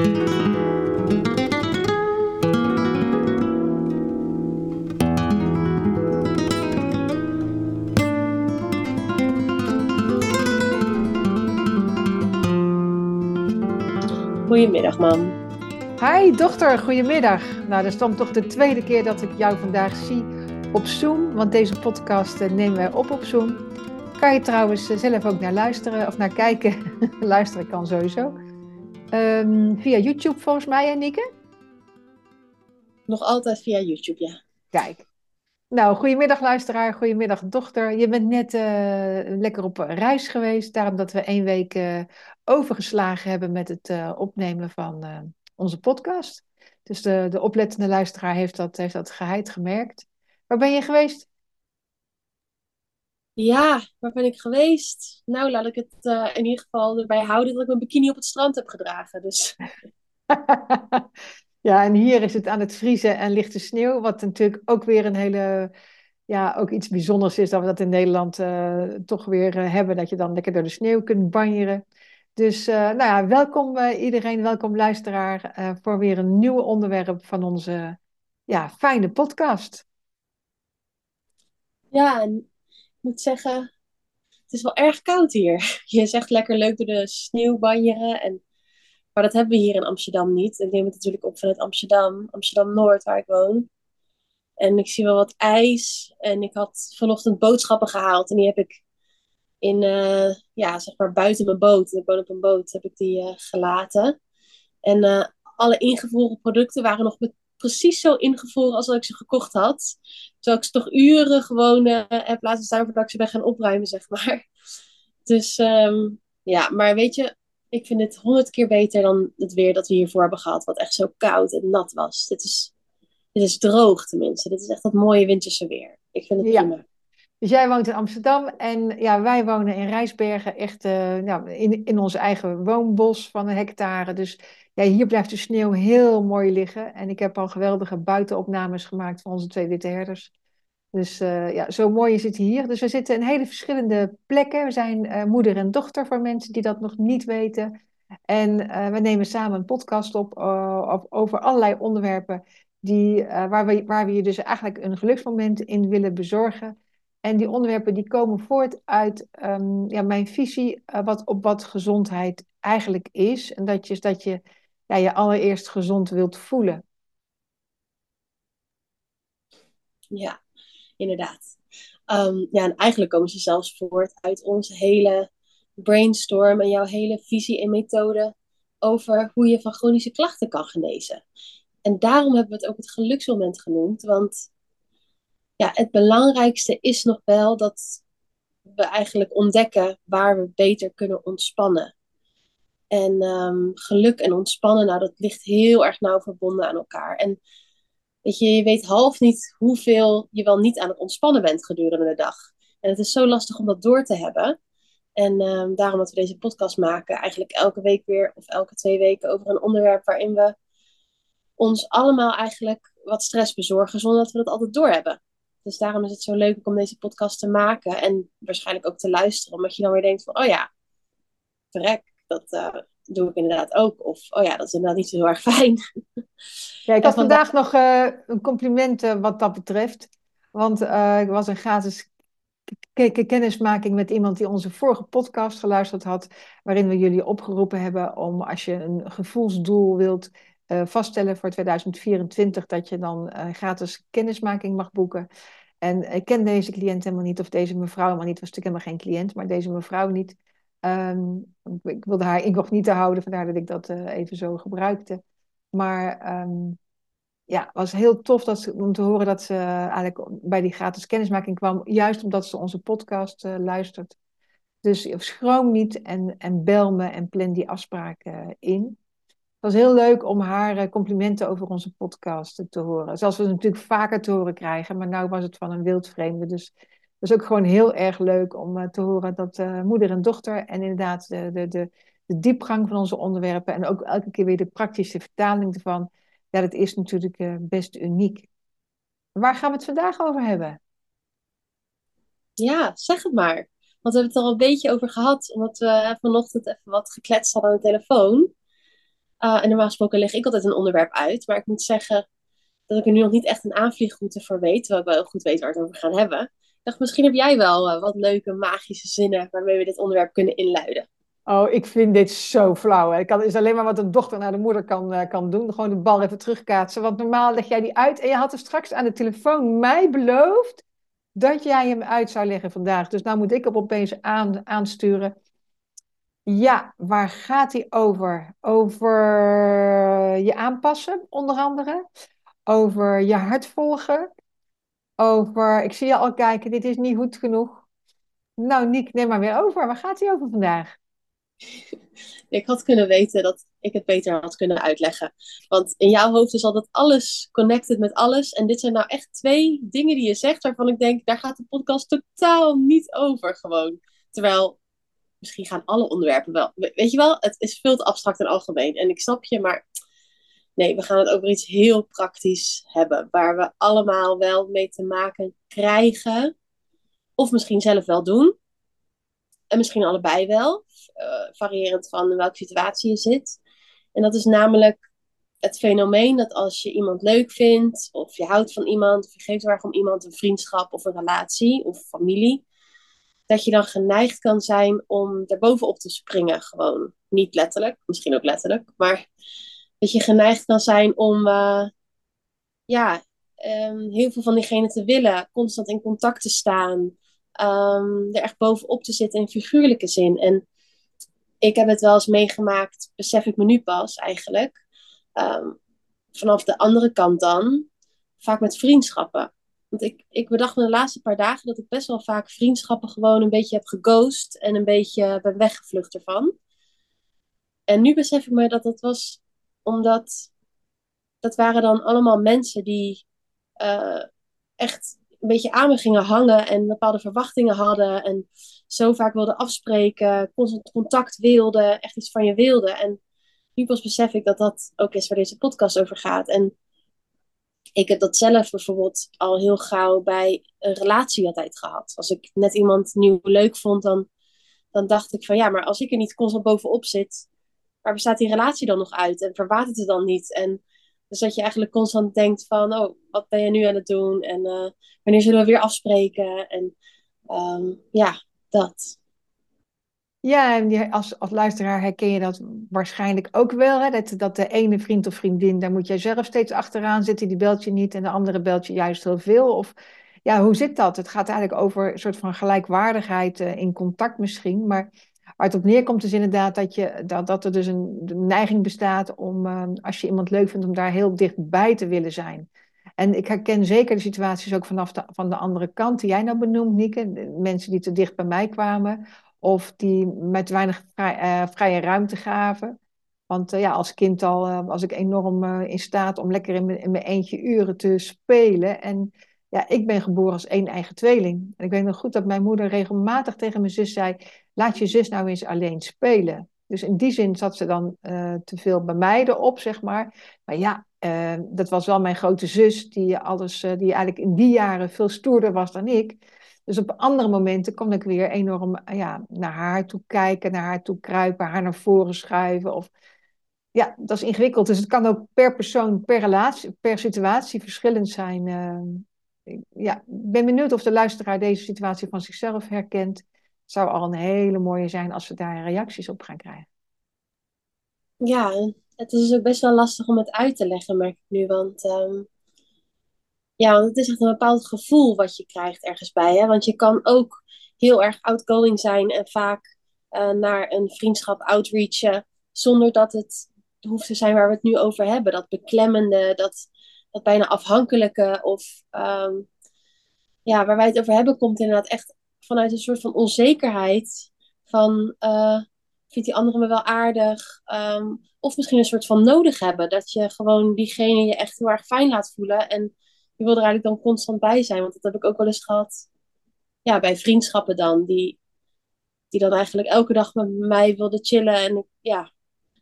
Goedemiddag, mam. Hi, dochter, goedemiddag. Nou, dat is dan toch de tweede keer dat ik jou vandaag zie op Zoom, want deze podcast eh, nemen wij op op Zoom. Kan je trouwens eh, zelf ook naar luisteren of naar kijken. luisteren kan sowieso. Um, via YouTube volgens mij, Nieke? Nog altijd via YouTube, ja. Kijk. Nou, goedemiddag luisteraar, goedemiddag dochter. Je bent net uh, lekker op reis geweest, daarom dat we één week uh, overgeslagen hebben met het uh, opnemen van onze podcast. Dus de, de oplettende luisteraar heeft dat, heeft dat geheid gemerkt. Waar ben je geweest? Ja, waar ben ik geweest? Nou, laat ik het uh, in ieder geval erbij houden dat ik mijn bikini op het strand heb gedragen. Dus. ja, en hier is het aan het vriezen en ligt de sneeuw. Wat natuurlijk ook weer een hele, ja, ook iets bijzonders is dat we dat in Nederland uh, toch weer uh, hebben. Dat je dan lekker door de sneeuw kunt banjeren. Dus uh, nou ja, welkom iedereen, welkom luisteraar voor weer een nieuw onderwerp van onze ja, fijne podcast. Ja, en moet zeggen, het is wel erg koud hier. Je zegt lekker leuk door de sneeuw banjeren. En, maar dat hebben we hier in Amsterdam niet. Ik neem het natuurlijk op vanuit Amsterdam, Amsterdam-Noord, waar ik woon. En ik zie wel wat ijs. En ik had vanochtend boodschappen gehaald. En die heb ik in, uh, ja, zeg maar buiten mijn boot. Ik woon op een boot, heb ik die uh, gelaten. En uh, alle ingevroren producten waren nog met precies zo ingevroren als dat ik ze gekocht had. Terwijl ik ze toch uren gewoon uh, heb laten staan voordat ik ze ben gaan opruimen, zeg maar. Dus um, ja, maar weet je, ik vind het honderd keer beter dan het weer dat we hiervoor hebben gehad. Wat echt zo koud en nat was. Dit is, dit is droog tenminste. Dit is echt dat mooie winterse weer. Ik vind het prima. Dus jij woont in Amsterdam en ja, wij wonen in Rijsbergen, echt uh, nou, in, in ons eigen woonbos van een hectare. Dus ja, hier blijft de sneeuw heel mooi liggen. En ik heb al geweldige buitenopnames gemaakt van onze twee witte herders. Dus uh, ja, zo mooi is het hier. Dus we zitten in hele verschillende plekken. We zijn uh, moeder en dochter voor mensen die dat nog niet weten. En we nemen samen een podcast op, op over allerlei onderwerpen die, waar, we, waar we je dus eigenlijk een geluksmoment in willen bezorgen. En die onderwerpen die komen voort uit um, ja, mijn visie uh, wat, op wat gezondheid eigenlijk is. En dat je, dat je ja, je allereerst gezond wilt voelen. Ja, inderdaad. Um, ja, en eigenlijk komen ze zelfs voort uit onze hele brainstorm en jouw hele visie en methode over hoe je van chronische klachten kan genezen. En daarom hebben we het ook het geluksmoment genoemd, want ja, het belangrijkste is nog wel dat we eigenlijk ontdekken waar we beter kunnen ontspannen. En um, geluk en ontspannen, nou, dat ligt heel erg nauw verbonden aan elkaar. En weet je, je weet half niet hoeveel je wel niet aan het ontspannen bent gedurende de dag. En het is zo lastig om dat door te hebben. En um, daarom dat we deze podcast maken, eigenlijk elke week weer of elke twee weken over een onderwerp waarin we ons allemaal eigenlijk wat stress bezorgen zonder dat we dat altijd doorhebben. Dus daarom is het zo leuk om deze podcast te maken en waarschijnlijk ook te luisteren. Omdat je dan weer denkt van, oh ja, verrek, dat uh, doe ik inderdaad ook. Of, oh ja, dat is inderdaad niet zo heel erg fijn. Ja, ik had vandaag nog uh, een compliment uh, wat dat betreft. Want ik was een gratis kennismaking met iemand die onze vorige podcast geluisterd had. Waarin we jullie opgeroepen hebben om als je een gevoelsdoel wilt uh, vaststellen voor 2024 dat je dan uh, gratis kennismaking mag boeken. En ik ken deze cliënt helemaal niet, of deze mevrouw helemaal niet, was natuurlijk helemaal geen cliënt, maar deze mevrouw niet. Um, ik wilde haar incognito houden, vandaar dat ik dat uh, even zo gebruikte. Maar um, ja, het was heel tof dat ze, om te horen dat ze eigenlijk bij die gratis kennismaking kwam, juist omdat ze onze podcast luistert. Dus schroom niet en, en bel me en plan die afspraken in. Het was heel leuk om haar eh, complimenten over onze podcast te horen. Zoals we natuurlijk vaker te horen krijgen, maar nu was het van een wildvreemde. Dus het is ook gewoon heel erg leuk om uh, te horen dat uh, moeder en dochter en inderdaad de, de, de, de, diepgang van onze onderwerpen en ook elke keer weer de praktische vertaling ervan, ja, dat is natuurlijk best uniek. Waar gaan we het vandaag over hebben? Ja, zeg het maar. Want we hebben het er al een beetje over gehad, omdat we vanochtend even wat gekletst hadden aan de telefoon. En normaal gesproken leg ik altijd een onderwerp uit. Maar ik moet zeggen dat ik er nu nog niet echt een aanvliegroute voor weet. Terwijl ik wel goed weet waar we het over gaan hebben. Ik dacht, misschien heb jij wel wat leuke magische zinnen waarmee we dit onderwerp kunnen inluiden. Oh, ik vind dit zo flauw. Het is alleen maar wat een dochter naar de moeder kan, uh, kan doen. Gewoon de bal even terugkaatsen. Want normaal leg jij die uit. En je had er straks aan de telefoon mij beloofd dat jij hem uit zou leggen vandaag. Dus nou moet ik op opeens aan, aansturen. Ja, waar gaat hij over? Over je aanpassen, onder andere. Over je hart volgen. Over, ik zie je al kijken, dit is niet goed genoeg. Nou, Niek, neem maar weer over. Waar gaat hij over vandaag? ik had kunnen weten dat ik het beter had kunnen uitleggen. Want in jouw hoofd is altijd alles connected met alles. En dit zijn nou echt twee dingen die je zegt waarvan ik denk, daar gaat de podcast totaal niet over gewoon. Terwijl, misschien gaan alle onderwerpen wel. Weet je wel, het is veel te abstract en algemeen. En ik snap je, maar nee, we gaan het over iets heel praktisch hebben. Waar we allemaal wel mee te maken krijgen. Of misschien zelf wel doen. En misschien allebei wel, uh, variërend van in welke situatie je zit. En dat is namelijk het fenomeen dat als je iemand leuk vindt, of je houdt van iemand, of je geeft erg om iemand een vriendschap of een relatie of familie, dat je dan geneigd kan zijn om bovenop te springen. Gewoon niet letterlijk, misschien ook letterlijk, maar dat je geneigd kan zijn om uh, ja, um, heel veel van diegene te willen, constant in contact te staan um, er echt bovenop te zitten in figuurlijke zin. En ik heb het wel eens meegemaakt, besef ik me nu pas eigenlijk. Um, vanaf de andere kant dan, vaak met vriendschappen. Want ik, ik bedacht me de laatste paar dagen dat ik best wel vaak vriendschappen gewoon een beetje heb geghost en een beetje ben weggevlucht ervan. En nu besef ik me dat dat was omdat dat waren dan allemaal mensen die uh, echt een beetje aan me gingen hangen en bepaalde verwachtingen hadden. En zo vaak wilden afspreken, constant contact wilden, echt iets van je wilden. En nu pas besef ik dat dat ook is waar deze podcast over gaat. En ik heb dat zelf bijvoorbeeld al heel gauw bij een relatie altijd gehad. Als ik net iemand nieuw leuk vond, dan, dan dacht ik van ja, maar als ik er niet constant bovenop zit, waar bestaat die relatie dan nog uit? En verwatert het dan niet? En dus dat je eigenlijk constant denkt van, oh, wat ben je nu aan het doen? En uh, wanneer zullen we weer afspreken? En um, ja, dat. Ja, en als, als luisteraar herken je dat waarschijnlijk ook wel. Hè? Dat, dat de ene vriend of vriendin, daar moet jij zelf steeds achteraan zitten, die belt je niet en de andere belt je juist heel veel. Of ja, hoe zit dat? Het gaat eigenlijk over een soort van gelijkwaardigheid uh, in contact misschien. Maar Waar het op neerkomt is inderdaad dat, je, dat, dat er dus een neiging bestaat om, ehm, als je iemand leuk vindt, om daar heel dichtbij te willen zijn. En ik herken zeker de situaties ook vanaf de, van de andere kant, die jij nou benoemt, Nieke. Mensen die te dicht bij mij kwamen, of die met weinig uh, vrije ruimte gaven. Want uh, ja, als kind al uh, was ik enorm in staat om lekker in mijn, eentje uren te spelen. En ja, ik ben geboren als één eigen tweeling. En ik weet nog goed dat mijn moeder regelmatig tegen mijn zus zei: laat je zus nou eens alleen spelen. Dus in die zin zat ze dan te veel bij mij erop, zeg maar. Maar ja, dat was wel mijn grote zus, die, alles, die eigenlijk in die jaren veel stoerder was dan ik. Dus op andere momenten kon ik weer enorm ja, naar haar toe kijken, naar haar toe kruipen, haar naar voren schuiven. Of... Ja, dat is ingewikkeld. Dus het kan ook per persoon, per relatie, per situatie verschillend zijn. ja, ik ben benieuwd of de luisteraar deze situatie van zichzelf herkent zou al een hele mooie zijn als we daar reacties op gaan krijgen. Ja, het is ook best wel lastig om het uit te leggen, merk ik nu. Want um, ja, want het is echt een bepaald gevoel wat je krijgt ergens bij. Hè? Want je kan ook heel erg outgoing zijn en vaak uh, naar een vriendschap outreachen, zonder dat het hoeft te zijn waar we het nu over hebben. Dat beklemmende, dat, dat bijna afhankelijke of um, ja, waar wij het over hebben, komt inderdaad echt vanuit een soort van onzekerheid van uh, vindt die andere me wel aardig? Um, of misschien een soort van nodig hebben. Dat je gewoon diegene je echt heel erg fijn laat voelen. En je wil er eigenlijk dan constant bij zijn. Want dat heb ik ook wel eens gehad. Ja, bij vriendschappen dan. Die, die dan eigenlijk elke dag met mij wilden chillen. En ja,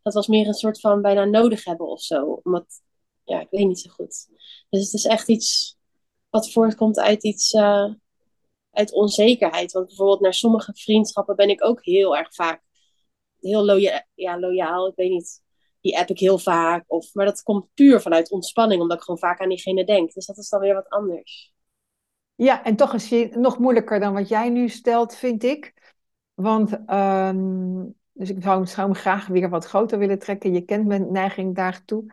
dat was meer een soort van bijna nodig hebben of zo. Omdat, ja, ik weet niet zo goed. Dus het is echt iets wat voortkomt uit iets... Uh, uit onzekerheid. Want bijvoorbeeld naar sommige vriendschappen ben ik ook heel erg vaak heel ja, loyaal. Ik weet niet. Die app ik heel vaak. Of, maar dat komt puur vanuit ontspanning, omdat ik gewoon vaak aan diegene denk. Dus dat is dan weer wat anders. Ja, en toch is het nog moeilijker dan wat jij nu stelt, vind ik. Want, ehm, dus ik zou, hem graag weer wat groter willen trekken. Je kent mijn neiging daartoe.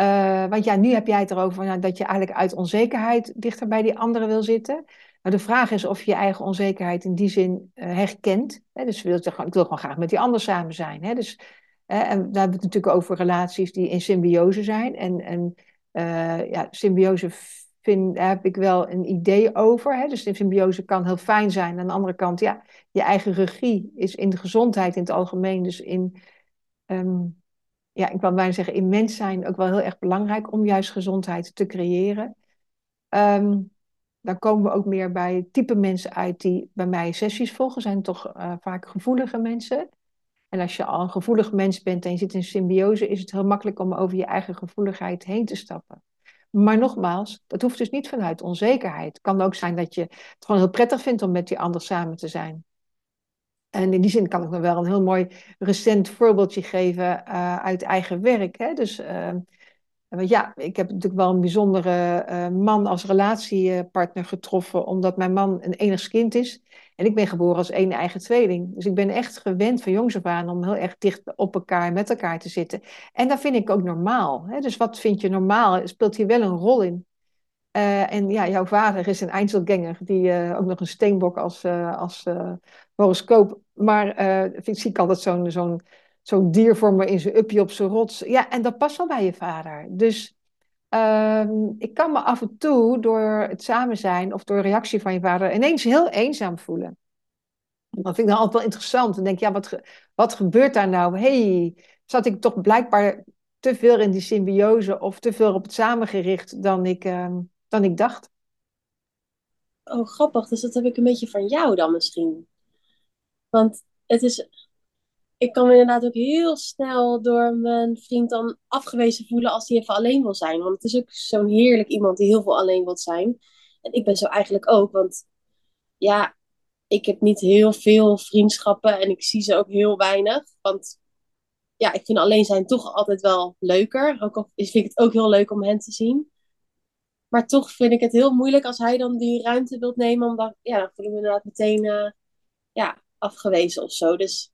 Uh, want ja, nu heb jij het erover ja, dat je eigenlijk uit onzekerheid dichter bij die anderen wil zitten. Maar de vraag is of je je eigen onzekerheid in die zin uh, herkent. Hè? Dus wil, ik wil gewoon graag met die ander samen zijn. Hè? Dus, en daar hebben we het natuurlijk over relaties die in symbiose zijn. En, en uh, ja, symbiose vind, daar heb ik wel een idee over. Hè? Dus symbiose kan heel fijn zijn. Aan de andere kant, ja, je eigen regie is in de gezondheid in het algemeen. Dus in, um, ja, ik wil bijna zeggen, in mens zijn ook wel heel erg belangrijk om juist gezondheid te creëren. Um, dan komen we ook meer bij type mensen uit die bij mij sessies volgen. Zijn toch uh, vaak gevoelige mensen. En als je al een gevoelig mens bent en je zit in symbiose, is het heel makkelijk om over je eigen gevoeligheid heen te stappen. Maar nogmaals, dat hoeft dus niet vanuit onzekerheid. Het kan ook zijn dat je het gewoon heel prettig vindt om met die ander samen te zijn. En in die zin kan ik nog wel een heel mooi recent voorbeeldje geven uh, uit eigen werk. Hè? Dus uh, want ja, ik heb natuurlijk wel een bijzondere uh, man als relatiepartner getroffen, omdat mijn man een enigst kind is. En ik ben geboren als één eigen tweeling. Dus ik ben echt gewend van jongs af aan om heel erg dicht op elkaar, met elkaar te zitten. En dat vind ik ook normaal. Hè? Dus wat vind je normaal? Speelt hier wel een rol in. Uh, en ja, jouw vader is een Einzelganger, die uh, ook nog een steenbok als, als horoscoop. Maar vind, zie ik altijd zo'n zo'n zo'n dier voor me in zijn upje op zijn rots. Ja, en dat past wel bij je vader. Dus uh, ik kan me af en toe door het samen zijn of door reactie van je vader ineens heel eenzaam voelen. Dat vind ik dan altijd wel interessant. Dan denk ja, wat, wat gebeurt daar nou? hey, zat ik toch blijkbaar te veel in die symbiose of te veel op het samengericht dan ik, uh, dan ik dacht. Oh, grappig. Dus dat heb ik een beetje van jou dan misschien. Want het is ik kan me inderdaad ook heel snel door mijn vriend dan afgewezen voelen als hij even alleen wil zijn. Want het is ook zo'n heerlijk iemand die heel veel alleen wil zijn. En ik ben zo eigenlijk ook, want ja, ik heb niet heel veel vriendschappen en ik zie ze ook heel weinig. Want ja, ik vind alleen zijn toch altijd wel leuker. Ook al vind ik het ook heel leuk om hen te zien. Maar toch vind ik het heel moeilijk als hij dan die ruimte wilt nemen. Omdat, ja, dan voel ik me inderdaad meteen uh, ja, afgewezen of zo. Dus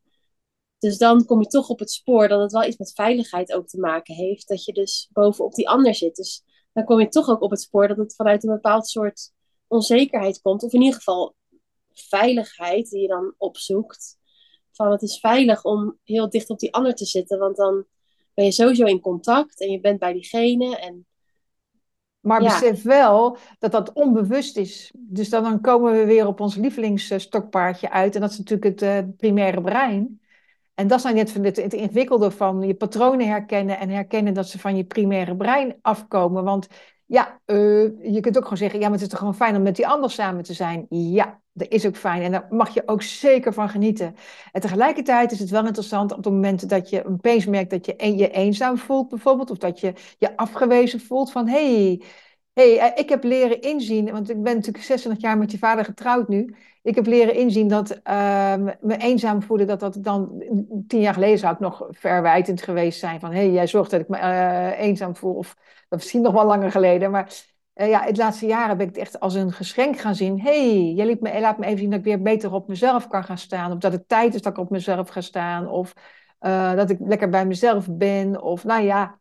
dus dan kom je toch op het spoor dat het wel iets met veiligheid ook te maken heeft. Dat je dus bovenop die ander zit. Dus dan kom je toch ook op het spoor dat het vanuit een bepaald soort onzekerheid komt. Of in ieder geval veiligheid die je dan opzoekt. Van het is veilig om heel dicht op die ander te zitten. Want dan ben je sowieso in contact en je bent bij diegene. En maar besef wel dat dat onbewust is. Dus dan, dan komen we weer op ons lievelingsstokpaardje uit. En dat is natuurlijk het uh, primaire brein. En dat nou net het, het ingewikkelde van je patronen herkennen en herkennen dat ze van je primaire brein afkomen. Want ja, uh, je kunt ook gewoon zeggen, ja, maar het is toch gewoon fijn om met die ander samen te zijn. Ja, dat is ook fijn en daar mag je ook zeker van genieten. En tegelijkertijd is het wel interessant op het moment dat je opeens merkt dat je je eenzaam voelt bijvoorbeeld, of dat je je afgewezen voelt van, hé, hey, hey, eh, ik heb leren inzien, want ik ben natuurlijk 26 jaar met je vader getrouwd nu. Ik heb leren inzien dat uh, me eenzaam voelen, dat dat dan tien jaar geleden zou ik nog verwijtend geweest zijn. Van hé, hey, jij zorgt dat ik me uh, eenzaam voel. Of dat misschien nog wel langer geleden. Maar uh, ja, het laatste jaren ben ik het echt als een geschenk gaan zien. Hé, hey, jij me, laat me even zien dat ik weer beter op mezelf kan gaan staan. Of dat het tijd is dat ik op mezelf ga staan. Of dat ik lekker bij mezelf ben. Of nou ja,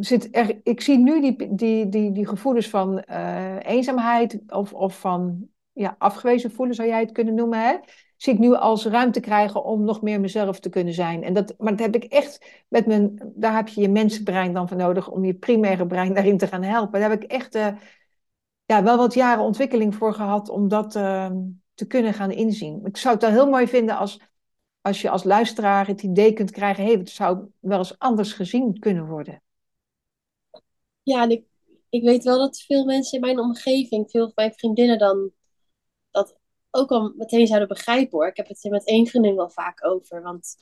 zit er, ik zie nu die, die, die, die gevoelens van uh, eenzaamheid of, of van ja, afgewezen voelen, zou jij het kunnen noemen, hè? zie ik nu als ruimte krijgen om nog meer mezelf te kunnen zijn. En dat, maar dat heb ik echt met mijn, daar heb je je mensenbrein dan voor nodig om je primaire brein daarin te gaan helpen. Daar heb ik echt uh, ja, wel wat jaren ontwikkeling voor gehad om dat uh, te kunnen gaan inzien. Ik zou het dan heel mooi vinden als, als je als luisteraar het idee kunt krijgen, hé, hey, het zou wel eens anders gezien kunnen worden. Ja, en ik, ik weet wel dat veel mensen in mijn omgeving, veel van mijn vriendinnen dan dat ook al meteen zouden begrijpen hoor. Ik heb het er met één vriendin wel vaak over. Want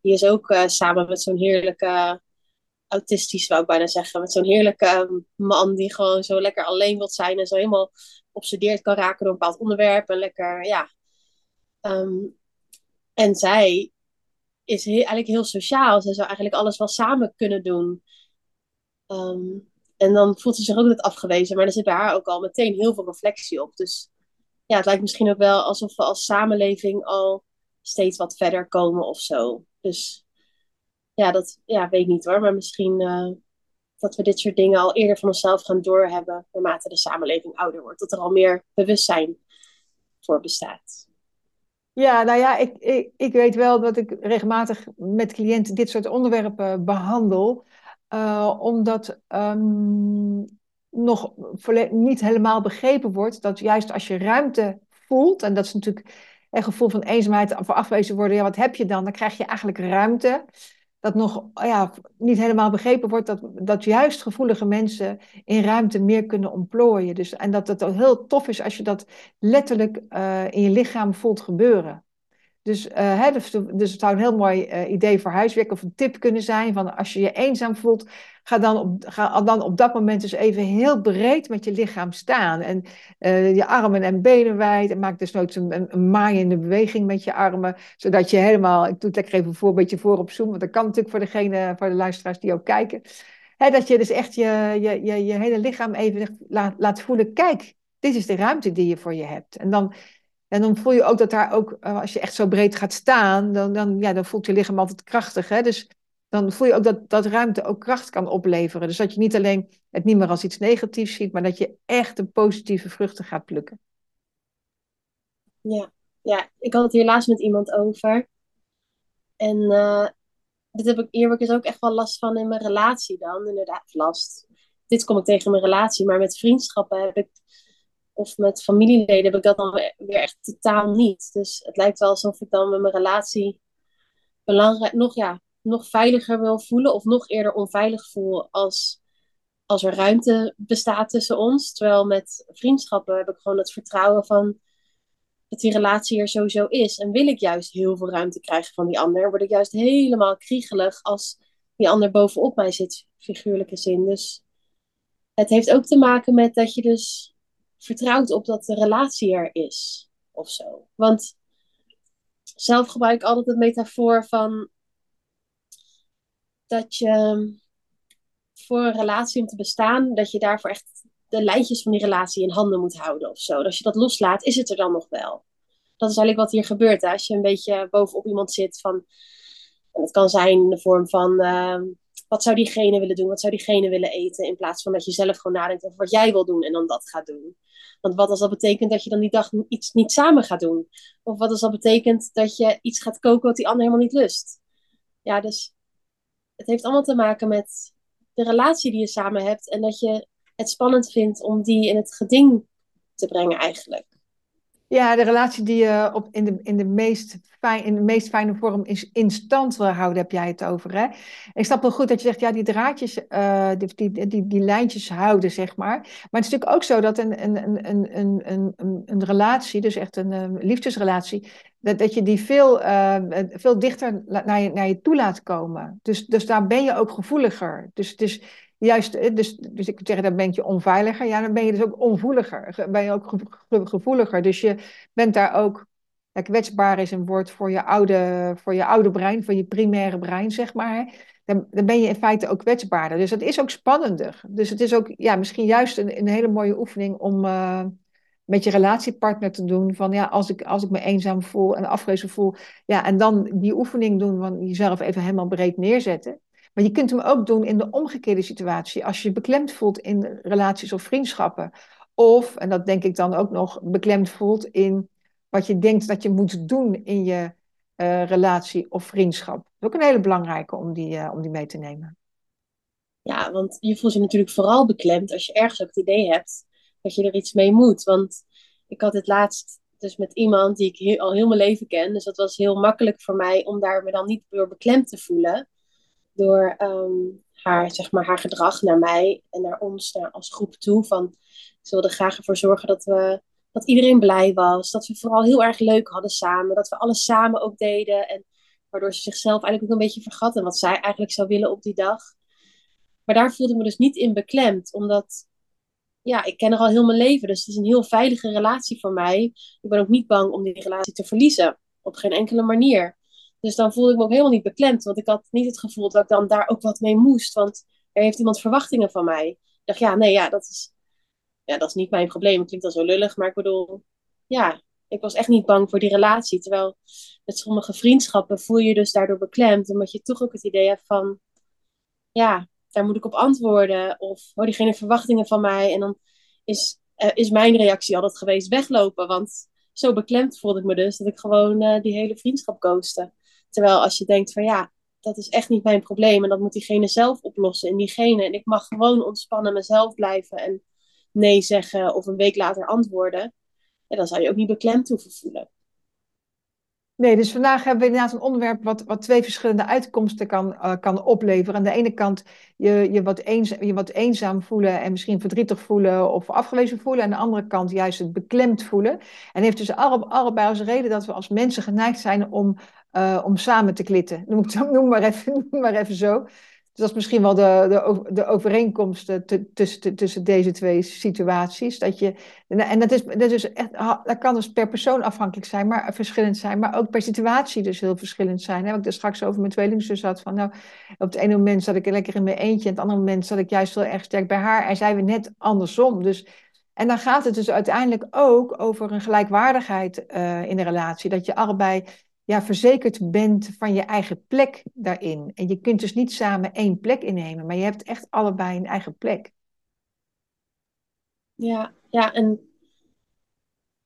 die is ook uh, samen met zo'n heerlijke, autistisch wou ik bijna zeggen, met zo'n heerlijke man die gewoon zo lekker alleen wil zijn en zo helemaal obsedeerd kan raken door een bepaald onderwerp. En lekker, ja. Um, en zij is eigenlijk heel sociaal. Ze zou eigenlijk alles wel samen kunnen doen. Ehm, en dan voelt ze zich ook net afgewezen. Maar er zit bij haar ook al meteen heel veel reflectie op. Dus ja, het lijkt misschien ook wel alsof we als samenleving al steeds wat verder komen of zo. Dus ja, dat ja, weet ik niet hoor. Maar misschien uh, dat we dit soort dingen al eerder van onszelf gaan doorhebben. Naarmate de samenleving ouder wordt. Dat er al meer bewustzijn voor bestaat. Ja, nou ja, ik, ik, ik weet wel dat ik regelmatig met cliënten dit soort onderwerpen behandel. Uh, omdat um, nog niet helemaal begrepen wordt dat juist als je ruimte voelt, en dat is natuurlijk een gevoel van eenzaamheid of afwezen worden, ja, wat heb je dan? Dan krijg je eigenlijk ruimte. Dat nog ja, niet helemaal begrepen wordt dat, dat juist gevoelige mensen in ruimte meer kunnen ontplooien. Dus, en dat het heel tof is als je dat letterlijk uh, in je lichaam voelt gebeuren. Dus, uh, hè, dus, dus, het zou een heel mooi uh, idee voor huiswerk of een tip kunnen zijn. Van als je je eenzaam voelt, ga dan op, ga dan op dat moment dus even heel breed met je lichaam staan. En uh, je armen en benen wijd. En maak dus nooit een, een, een, maaiende beweging met je armen. Zodat je helemaal, ik doe het lekker even voor, een beetje voor op zoom. Want dat kan natuurlijk voor, degene, voor de luisteraars die ook kijken. Hè, dat je dus echt je, je, je, je hele lichaam even laat, laat voelen. Kijk, dit is de ruimte die je voor je hebt. En dan en dan voel je ook dat daar ook, eh, als je echt zo breed gaat staan, dan, dan, ja, dan voelt je lichaam altijd krachtig. Hè? Dus dan voel je ook dat, dat ruimte ook kracht kan opleveren. Dus dat je niet alleen het niet meer als iets negatiefs ziet, maar dat je echt de positieve vruchten gaat plukken. Ja, ja ik had het hier laatst met iemand over. En uh, dit heb ik, hier heb ik dus ook echt wel last van in mijn relatie dan. Inderdaad, last. Dit kom ik tegen in mijn relatie, maar met vriendschappen heb ik of met familieleden heb ik dat dan weer echt totaal niet. Dus het lijkt wel alsof ik dan met mijn relatie belangrijk, nog, ja, nog veiliger wil voelen of nog eerder onveilig voel als, als er ruimte bestaat tussen ons. Terwijl met vriendschappen heb ik gewoon het vertrouwen van dat die relatie er sowieso is. En wil ik juist heel veel ruimte krijgen van die ander, word ik juist helemaal kriegelig als die ander bovenop mij zit, figuurlijke zin. Dus het heeft ook te maken met dat je dus vertrouwt op dat de relatie er is. Of zo. Want zelf gebruik ik altijd het metafoor van dat je voor een relatie om te bestaan, dat je daarvoor echt de lijntjes van die relatie in handen moet houden of zo. als je dat loslaat, is het er dan nog wel. Dat is eigenlijk wat hier gebeurt. Hè? Als je een beetje bovenop iemand zit van. het kan zijn in de vorm van. Ehm, wat zou diegene willen doen? Wat zou diegene willen eten? In plaats van dat je zelf gewoon nadenkt over wat jij wil doen en dan dat gaat doen. Want wat als dat betekent dat je dan die dag iets niet samen gaat doen? Of wat als dat betekent dat je iets gaat koken wat die ander helemaal niet lust? Ja, dus het heeft allemaal te maken met de relatie die je samen hebt en dat je het spannend vindt om die in het geding te brengen eigenlijk. Ja, de relatie die je op, in, de, in, de meest fijn, in de meest fijne vorm in, in stand wil houden, heb jij het over. Hè? Ik snap wel goed dat je zegt, ja, die draadjes, uh, die, die, die, lijntjes houden, zeg maar. Maar het is natuurlijk ook zo dat een, een, een, een, een, een, een relatie, dus echt een, een liefdesrelatie, dat, dat je die veel, veel dichter naar je, naar je toe laat komen. Dus, dus daar ben je ook gevoeliger. Dus, dus juist, eh, dus, dus ik zeggen, dan ben je onveiliger. Ja, dan ben je dus ook onvoeliger. Ben je ook gevoeliger. Dus je bent daar ook. Kwetsbaar is een woord voor je, oude, voor je oude brein, voor je primaire brein, zeg maar. Dan, dan ben je in feite ook kwetsbaarder. Dus dat is ook spannender. Dus het is ook ja, misschien juist een, hele mooie oefening om uh, met je relatiepartner te doen. Van ja, als ik, als ik me eenzaam voel en afgewezen voel. Ja, en dan die oefening doen van jezelf even helemaal breed neerzetten. Maar je kunt hem ook doen in de omgekeerde situatie. Als je je beklemd voelt in relaties of vriendschappen. Of, en dat denk ik dan ook nog, beklemd voelt in wat je denkt dat je moet doen in je uh, relatie of vriendschap. Dat is ook een hele belangrijke om die, uh, om die mee te nemen. Ja, want je voelt je natuurlijk vooral beklemd als je ergens ook het idee hebt dat je er iets mee moet. Want ik had het laatst dus met iemand die ik al heel mijn leven ken. Dus dat was heel makkelijk voor mij om daar me dan niet door beklemd te voelen door ehm, haar, zeg maar, haar gedrag naar mij en naar ons naar, als groep toe. Van, ze wilde graag ervoor zorgen dat, we, dat iedereen blij was. Dat we vooral heel erg leuk hadden samen. Dat we alles samen ook deden. En waardoor ze zichzelf eigenlijk ook een beetje vergat. En wat zij eigenlijk zou willen op die dag. Maar daar voelde ik me dus niet in beklemd. Omdat, ja, ik ken haar al heel mijn leven. Dus het is een heel veilige relatie voor mij. Ik ben ook niet bang om die relatie te verliezen. Op geen enkele manier. Dus dan voelde ik me ook helemaal niet beklemd, want ik had niet het gevoel dat ik dan daar ook wat mee moest, want er heeft iemand verwachtingen van mij. Ik dacht, ja, nee, ja, dat is, ja, dat is niet mijn probleem. Het klinkt al zo lullig, maar ik bedoel, ja, ik was echt niet bang voor die relatie. Terwijl met sommige vriendschappen voel je je dus daardoor beklemd, omdat je toch ook het idee hebt van, ja, daar moet ik op antwoorden. Of, oh, diegene verwachtingen van mij. En dan is, uh, is mijn reactie altijd geweest weglopen. Want zo beklemd voelde ik me dus dat ik gewoon uh, die hele vriendschap ghostte. Terwijl als je denkt van ja, dat is echt niet mijn probleem. En dat moet diegene zelf oplossen in diegene. En ik mag gewoon ontspannen mezelf blijven en nee zeggen of een week later antwoorden. Ja, dan zou je ook niet beklemd hoeven voelen. Nee, dus vandaag hebben we inderdaad een onderwerp wat, wat twee verschillende uitkomsten kan, uh, kan opleveren. Aan de ene kant je, je, wat eens, je wat eenzaam voelen en misschien verdrietig voelen of afgewezen voelen. Aan de andere kant juist het beklemd voelen. En heeft dus alle, allebei als reden dat we als mensen geneigd zijn om, uh, om samen te klitten. Noem, noem, maar even, noem maar even zo. Dus dat is misschien wel de, de, de overeenkomst tussen, tussen deze twee situaties. Dat je, en dat, is, dat, is echt, dat kan dus per persoon afhankelijk zijn, maar verschillend zijn. Maar ook per situatie dus heel verschillend zijn. Hè? Wat ik er straks over mijn tweelingzus had. Van, nou, op het ene moment zat ik lekker in mijn eentje. En op het andere moment zat ik juist heel erg sterk bij haar. En zijn we net andersom. Dus, en dan gaat het dus uiteindelijk ook over een gelijkwaardigheid uh, in de relatie. Dat je allebei ja, verzekerd bent van je eigen plek daarin. En je kunt dus niet samen één plek innemen, maar je hebt echt allebei een eigen plek. Ja, ja, en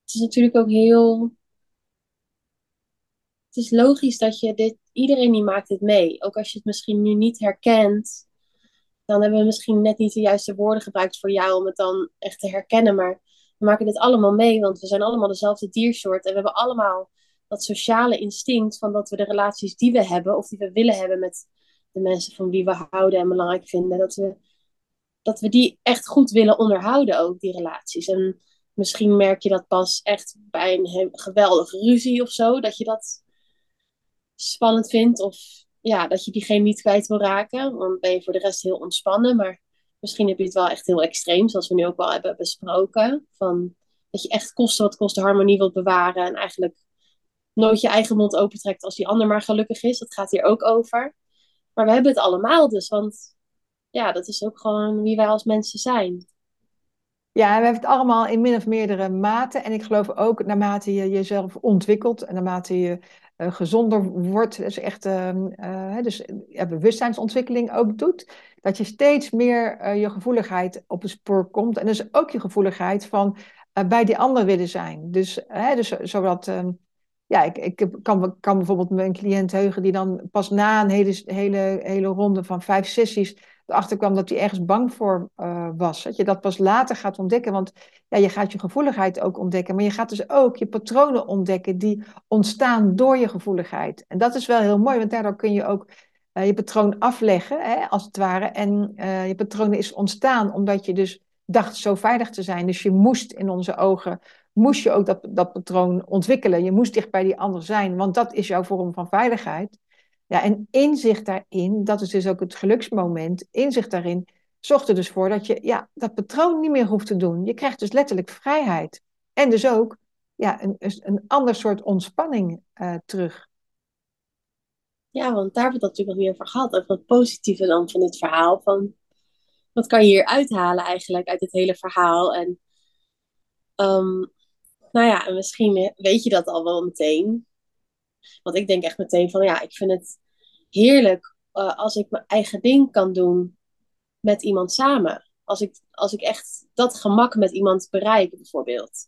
het is natuurlijk ook heel. Het is logisch dat je dit. Iedereen die maakt het mee. Ook als je het misschien nu niet herkent, dan hebben we misschien net niet de juiste woorden gebruikt voor jou om het dan echt te herkennen. Maar we maken dit allemaal mee, want we zijn allemaal dezelfde diersoort en we hebben allemaal dat sociale instinct van dat we de relaties die we hebben of die we willen hebben met de mensen van wie we houden en belangrijk vinden, dat we, dat we die echt goed willen onderhouden ook, die relaties. En misschien merk je dat pas echt bij een geweldige ruzie of zo, dat je dat spannend vindt of ja, dat je diegene niet kwijt wil raken. Dan ben je voor de rest heel ontspannen, maar misschien heb je het wel echt heel extreem, zoals we nu ook wel hebben besproken. Van, dat je echt kosten wat kost de harmonie wilt bewaren en eigenlijk nooit je eigen mond opentrekt als die ander maar gelukkig is. Dat gaat hier ook over. Maar we hebben het allemaal dus, want ja, dat is ook gewoon wie wij als mensen zijn. Ja, we hebben het allemaal in min of meerdere maten. En ik geloof ook naarmate je jezelf ontwikkelt en naarmate je uh, gezonder wordt, dus echt uh, dus, ja, bewustzijnsontwikkeling ook doet, dat je steeds meer uh, je gevoeligheid op het spoor komt. En dus ook je gevoeligheid van bij die ander willen zijn. Dus, dus zodat ehm, ja, ik, ik kan, kan bijvoorbeeld mijn cliënt heugen die dan pas na een hele, hele, hele ronde van vijf sessies erachter kwam dat hij ergens bang voor uh, was. Dat je dat pas later gaat ontdekken, want ja, je gaat je gevoeligheid ook ontdekken, maar je gaat dus ook je patronen ontdekken die ontstaan door je gevoeligheid. En dat is wel heel mooi, want daardoor kun je ook uh, je patroon afleggen, hè, als het ware. En uh, je patroon is ontstaan omdat je dus dacht zo veilig te zijn. Dus je moest in onze ogen moest je ook dat, dat patroon ontwikkelen. Je moest dicht bij die ander zijn, want dat is jouw vorm van veiligheid. Ja, en inzicht daarin, dat is dus ook het geluksmoment, inzicht daarin zorgt er dus voor dat je ja, dat patroon niet meer hoeft te doen. Je krijgt dus letterlijk vrijheid. En dus ook ja, een, een ander soort ontspanning uh, terug. Ja, want daar hebben we het natuurlijk nog meer over gehad. Over het positieve dan van dit verhaal. Van, wat kan je hier uithalen eigenlijk uit het hele verhaal? En um, nou ja, en misschien weet je dat al wel meteen. Want ik denk echt meteen van ja, ik vind het heerlijk uh, als ik mijn eigen ding kan doen met iemand samen. Als ik, als ik echt dat gemak met iemand bereik, bijvoorbeeld.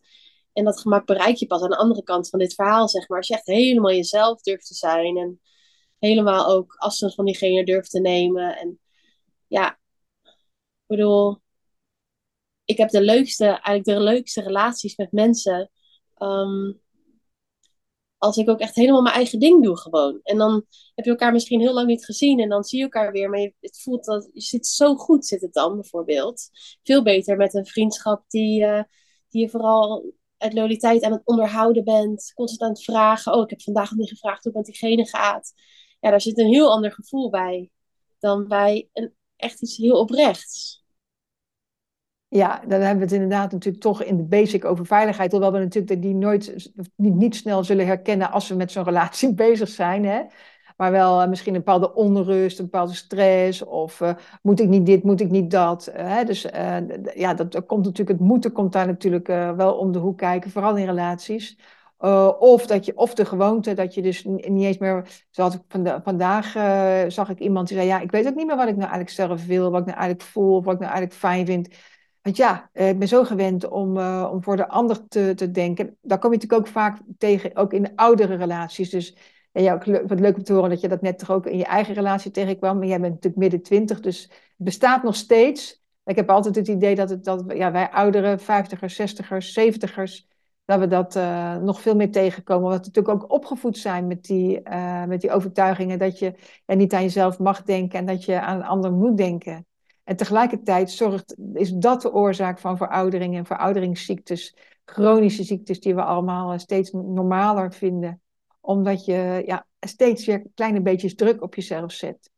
En dat gemak bereik je pas aan de andere kant van dit verhaal, zeg maar. Als je echt helemaal jezelf durft te zijn en helemaal ook afstand van diegene durft te nemen. En ja, ik bedoel, ik heb de leukste, eigenlijk de leukste relaties met mensen. Um, als ik ook echt helemaal mijn eigen ding doe gewoon. En dan heb je elkaar misschien heel lang niet gezien en dan zie je elkaar weer. Maar je, het voelt dat je zit zo goed, zit het dan bijvoorbeeld. Veel beter met een vriendschap die, uh, die je vooral uit loyaliteit aan het onderhouden bent. Constant aan het vragen. Oh, ik heb vandaag nog niet gevraagd hoe het met diegene gaat. Ja, daar zit een heel ander gevoel bij. Dan bij een, echt iets heel oprechts. Ja, dan hebben we het inderdaad natuurlijk toch in de basic over veiligheid. Hoewel we natuurlijk die nooit, niet, niet snel zullen herkennen als we met zo'n relatie bezig zijn. Hè? Maar wel uh, misschien een bepaalde onrust, een bepaalde stress. Of uh, moet ik niet dit, moet ik niet dat. Uh, hè? Dus ja, dat, komt natuurlijk, het moeten komt daar natuurlijk wel om de hoek kijken. Vooral in relaties. of, dat je, of de gewoonte dat je dus niet eens meer. Zoals ik vanda vandaag zag ik iemand die zei: Ja, ik weet ook niet meer wat ik nou eigenlijk zelf wil, wat ik nou eigenlijk voel, of wat ik nou eigenlijk fijn vind. Want ja, ik ben zo gewend om, uh, om voor de ander te, te denken. Daar kom je natuurlijk ook vaak tegen, ook in oudere relaties. Dus en ja, wat leuk om te horen dat je dat net toch ook in je eigen relatie tegenkwam. Maar jij bent natuurlijk midden twintig, dus het bestaat nog steeds. Ik heb altijd het idee dat, het, dat ja, wij oudere vijftigers, zestigers, zeventigers, dat we dat uh, nog veel meer tegenkomen. Omdat we natuurlijk ook opgevoed zijn met die, met die overtuigingen dat je ja, niet aan jezelf mag denken en dat je aan een ander moet denken. En tegelijkertijd zorgt, is dat de oorzaak van veroudering en verouderingsziektes, chronische ziektes die we allemaal steeds normaler vinden omdat je ja, steeds weer kleine beetjes druk op jezelf zet.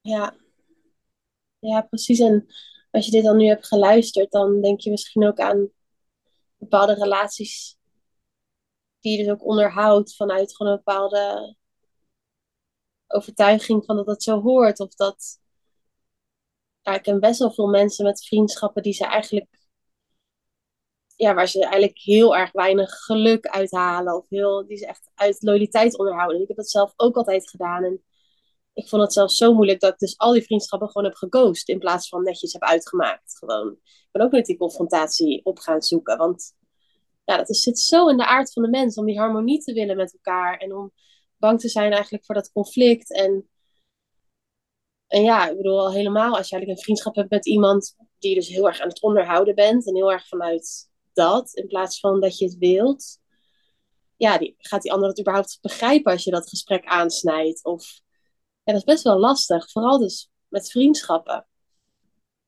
Ja. ja, precies. En als je dit dan nu hebt geluisterd, dan denk je misschien ook aan bepaalde relaties die je dus ook onderhoudt vanuit gewoon een bepaalde overtuiging van dat dat zo hoort. Of dat. Ik ken best wel veel mensen met vriendschappen die ze eigenlijk ja, waar ze eigenlijk heel erg weinig geluk uithalen. Of heel, die ze echt uit loyaliteit onderhouden. ik heb dat zelf ook altijd gedaan. En ik vond het zelfs zo moeilijk dat ik dus al die vriendschappen gewoon heb geghost. In plaats van netjes heb uitgemaakt. Gewoon. Ik ben ook met die confrontatie op gaan zoeken. Want ja, dat is, zit zo in de aard van de mens. Om die harmonie te willen met elkaar. En om bang te zijn eigenlijk voor dat conflict. En, en ja, ik bedoel al helemaal als je eigenlijk een vriendschap hebt met iemand die dus heel erg aan het onderhouden bent. En heel erg vanuit dat, in plaats van dat je het wilt, ja, die, gaat die ander het überhaupt begrijpen als je dat gesprek aansnijdt? Of, ja, dat is best wel lastig, vooral dus met vriendschappen.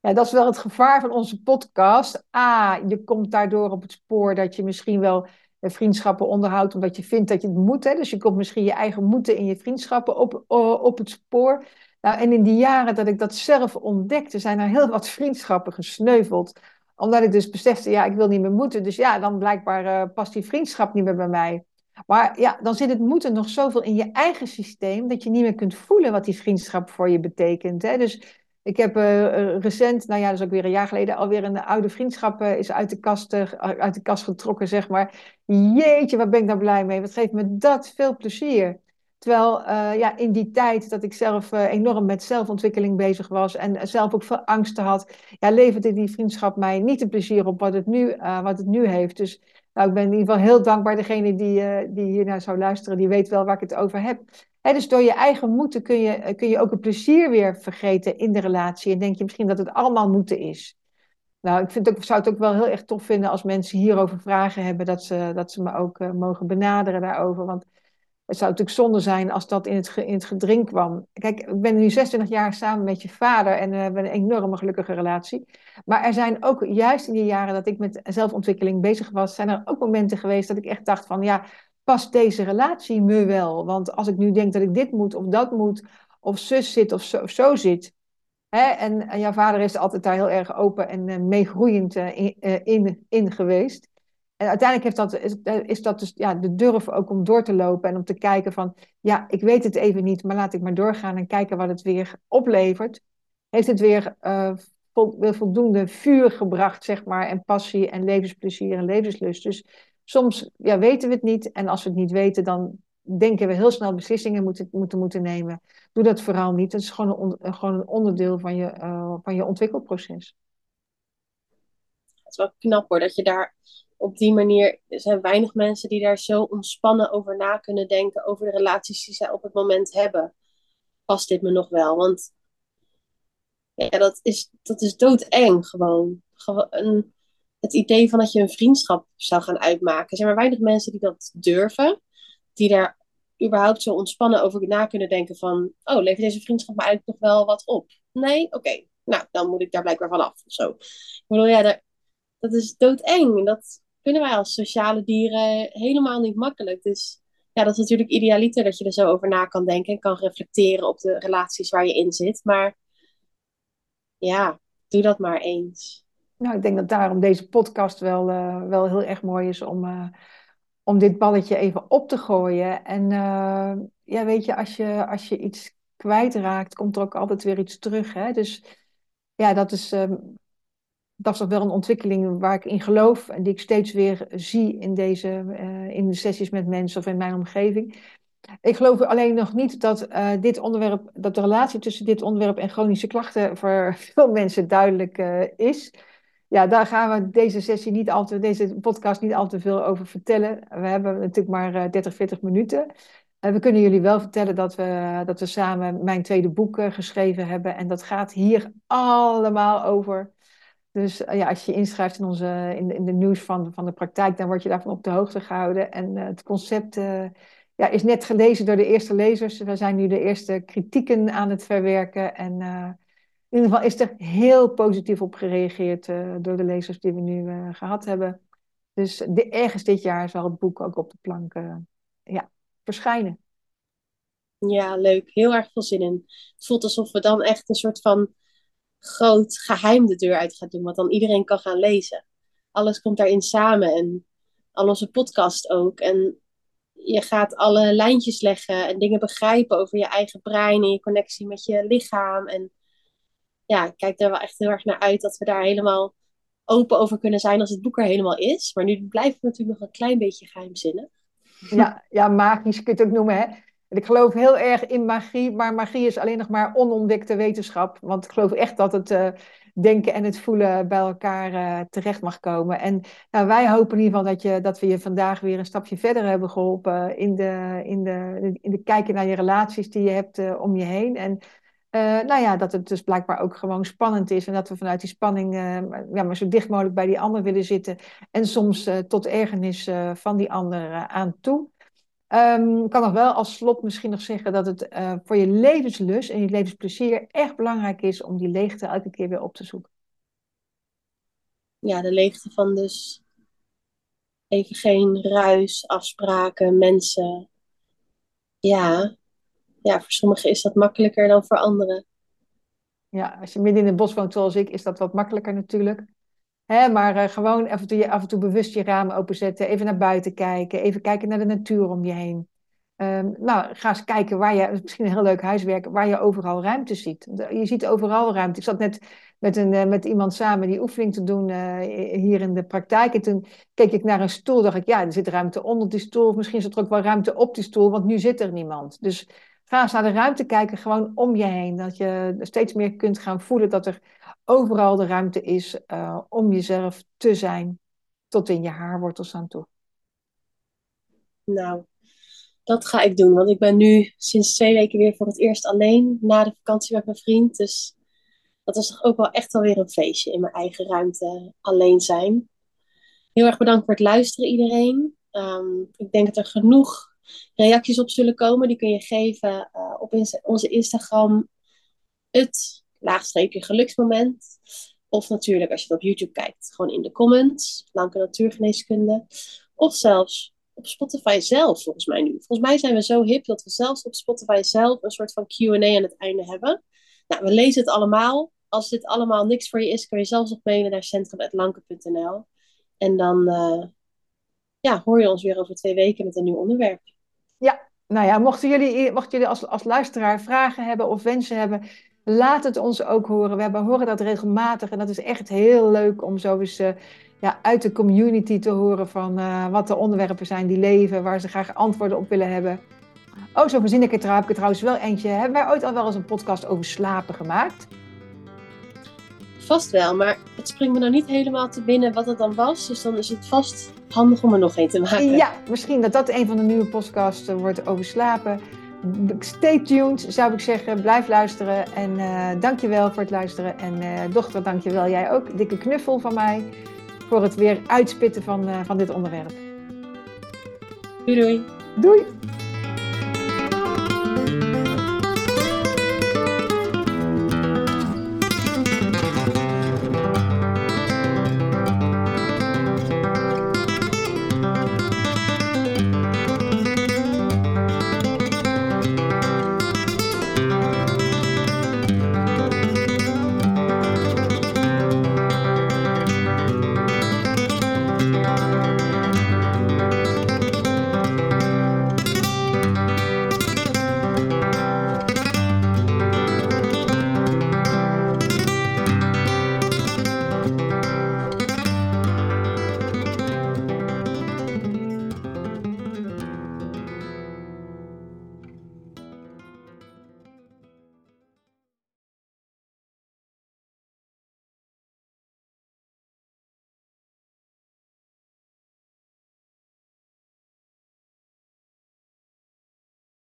Ja, dat is wel het gevaar van onze podcast. A, je komt daardoor op het spoor dat je misschien wel vriendschappen onderhoudt omdat je vindt dat je het moet. Hè? Dus je komt misschien je eigen moeten in je vriendschappen op, op het spoor. Nou, en in die jaren dat ik dat zelf ontdekte, zijn er heel wat vriendschappen gesneuveld omdat ik dus besefte, ja, ik wil niet meer moeten. Dus ja, dan blijkbaar uh, past die vriendschap niet meer bij mij. Maar ja, dan zit het moeten nog zoveel in je eigen systeem, dat je niet meer kunt voelen wat die vriendschap voor je betekent. Hè? Dus ik heb uh, recent, nou ja, dat is ook weer een jaar geleden, alweer een oude vriendschap uh, is uit de, kast, uit de kast getrokken, zeg maar. Jeetje, wat ben ik daar blij mee. Wat geeft me dat veel plezier. Terwijl ja, in die tijd dat ik zelf enorm met zelfontwikkeling bezig was en zelf ook veel angsten had, ja, leverde die vriendschap mij niet een plezier op wat het nu, wat het nu heeft. Dus nou, ik ben in ieder geval heel dankbaar. Degene die, die hier naar zou luisteren, die weet wel waar ik het over heb. Dus door je eigen moeten kun je, kun je ook het plezier weer vergeten in de relatie. En denk je misschien dat het allemaal moeten is. Nou, ik vind ook, zou het ook wel heel erg tof vinden als mensen hierover vragen hebben, dat ze, dat ze me ook mogen benaderen daarover. Want het zou natuurlijk zonde zijn als dat in het, in het kwam. Kijk, ik ben nu 26 jaar samen met je vader en we hebben een enorme gelukkige relatie. Maar er zijn ook, juist in die jaren dat ik met zelfontwikkeling bezig was, zijn er ook momenten geweest dat ik echt dacht van, ja, past deze relatie me wel? Want als ik nu denk dat ik dit moet of dat moet, of zus zit of zo, of zo zit. Hè, en, en jouw vader is altijd daar heel erg open en uh, meegroeiend in, uh, in, in geweest. En uiteindelijk heeft dat, is, dat dus ja, de durf ook om door te lopen en om te kijken van, ja, ik weet het even niet, maar laat ik maar doorgaan en kijken wat het weer oplevert. Heeft het weer voldoende vuur gebracht, zeg maar, en passie en levensplezier en levenslust. Dus soms ja, weten we het niet en als we het niet weten, dan denken we heel snel beslissingen moeten, moeten, moeten nemen. Doe dat vooral niet. Dat is gewoon een, gewoon een onderdeel van je, uh, van je ontwikkelproces. Het is wel knap hoor, dat je daar op die manier er zijn weinig mensen die daar zo ontspannen over na kunnen denken. Over de relaties die zij op het moment hebben. Past dit me nog wel? Want ja, dat is, dat is doodeng gewoon. gewoon een, het idee van dat je een vriendschap zou gaan uitmaken. Er zijn maar weinig mensen die dat durven. Die daar überhaupt zo ontspannen over na kunnen denken van... Oh, levert deze vriendschap me eigenlijk nog wel wat op? Nee? Oké. Nou, dan moet ik daar blijkbaar van af of zo. Ik bedoel, ja, dat, dat is doodeng. Dat, kunnen wij als sociale dieren helemaal niet makkelijk. Dus ja, dat is natuurlijk idealiter dat je er zo over na kan denken en kan reflecteren op de relaties waar je in zit. Maar ja, doe dat maar eens. Nou, ik denk dat daarom deze podcast wel, uh, wel heel erg mooi is om, uh, om dit balletje even op te gooien. En uh, ja, weet je als, je, als je iets kwijtraakt, komt er ook altijd weer iets terug. Hè? Dus ja, dat is, dat is toch wel een ontwikkeling waar ik in geloof en die ik steeds weer zie in, deze, in de sessies met mensen of in mijn omgeving. Ik geloof alleen nog niet dat dit onderwerp, dat de relatie tussen dit onderwerp en chronische klachten voor veel mensen duidelijk is. Ja, daar gaan we deze sessie niet al te, deze podcast niet al te veel over vertellen. We hebben natuurlijk maar uh, 30, 40 minuten. we kunnen jullie wel vertellen dat we, dat we samen mijn tweede boek geschreven hebben. En dat gaat hier allemaal over. Dus ja, als je inschrijft in, onze, in, de, in de nieuws van, van de praktijk, dan word je daarvan op de hoogte gehouden. En het concept ja, is net gelezen door de eerste lezers. We zijn nu de eerste kritieken aan het verwerken. En in ieder geval is er heel positief op gereageerd uh, door de lezers die we nu uh, gehad hebben. Dus de, ergens dit jaar zal het boek ook op de plank ja, verschijnen. Ja, leuk. Heel erg veel zin in. Het voelt alsof we dan echt een soort van groot geheim de deur uit gaan doen, wat dan iedereen kan gaan lezen. Alles komt daarin samen en al onze podcast ook. En je gaat alle lijntjes leggen en dingen begrijpen over je eigen brein en je connectie met je lichaam. En ja, ik kijk er wel echt heel erg naar uit dat we daar helemaal open over kunnen zijn als het boek er helemaal is. Maar nu blijft het natuurlijk nog een klein beetje geheimzinnig. Ja, ja magisch kun je het ook noemen. Hè? ik geloof heel erg in magie, maar magie is alleen nog maar onontdekte wetenschap. Want ik geloof echt dat het uh, denken en het voelen bij elkaar uh, terecht mag komen. En nou, wij hopen in ieder geval dat, je, dat we je vandaag weer een stapje verder hebben geholpen in de, in de, in de kijken naar je relaties die je hebt uh, om je heen. En nou ja, dat het dus blijkbaar ook gewoon spannend is. En dat we vanuit die spanning ja, maar zo dicht mogelijk bij die ander willen zitten. En soms tot ergernis van die ander aan toe. Um, ik kan nog wel als slot misschien nog zeggen dat het voor je levenslust en je levensplezier echt belangrijk is om die leegte elke keer weer op te zoeken. Ja, de leegte van dus even geen ruis, afspraken, mensen. Ja, ja, voor sommigen is dat makkelijker dan voor anderen. Ja, als je midden in het bos woont zoals ik, is dat wat makkelijker natuurlijk. Hè, maar uh, gewoon af en, toe, af en toe bewust je ramen openzetten, even naar buiten kijken, even kijken naar de natuur om je heen. Um, nou, ga eens kijken waar je, misschien een heel leuk huiswerk, waar je overal ruimte ziet. Je ziet overal ruimte. Ik zat net met, een, uh, met iemand samen die oefening te doen uh, hier in de praktijk. En toen keek ik naar een stoel, dacht ik, ja, er zit ruimte onder die stoel. Misschien is er ook wel ruimte op die stoel, want nu zit er niemand. Dus ga eens naar de ruimte kijken, gewoon om je heen. Dat je steeds meer kunt gaan voelen dat er overal de ruimte is uh, om jezelf te zijn, tot in je haarwortels aan toe. Nou, dat ga ik doen, want ik ben nu sinds twee weken weer voor het eerst alleen na de vakantie met mijn vriend. Dus dat is toch ook wel echt alweer een feestje in mijn eigen ruimte alleen zijn. Heel erg bedankt voor het luisteren iedereen. Um, ik denk dat er genoeg reacties op zullen komen. Die kun je geven uh, op onze Instagram. Het laagstreepje geluksmoment. Of natuurlijk als je het op YouTube kijkt, gewoon in de comments, Lanke Natuurgeneeskunde. Of zelfs op Spotify zelf, volgens mij nu. Volgens mij zijn we zo hip dat we zelfs op Spotify zelf een soort van Q&A aan het einde hebben. Nou, we lezen het allemaal. Als dit allemaal niks voor je is, kun je zelfs nog mailen naar centrum.lanke.nl. En dan uh, ja, hoor je ons weer over twee weken met een nieuw onderwerp. Ja, nou ja, mochten jullie, mochten jullie als, als luisteraar vragen hebben of wensen hebben, Laat het ons ook horen. We hebben, horen dat regelmatig en dat is echt heel leuk om zo eens uh, ja, uit de community te horen van uh, wat de onderwerpen zijn die leven, waar ze graag antwoorden op willen hebben. Oh, zo verzin ik het ik trouwens wel eentje. Hebben wij ooit al wel eens een podcast over slapen gemaakt? Vast wel, maar het springt me nou niet helemaal te binnen wat het dan was. Dus dan is het vast handig om er nog een te maken. Ja, misschien dat dat een van de nieuwe podcasts wordt over slapen stay tuned, zou ik zeggen. Blijf luisteren. En uh, dankjewel voor het luisteren. En uh, dochter, dankjewel. Jij ook. Dikke knuffel van mij. Voor het weer uitspitten van, uh, van dit onderwerp. Doei doei. Doei.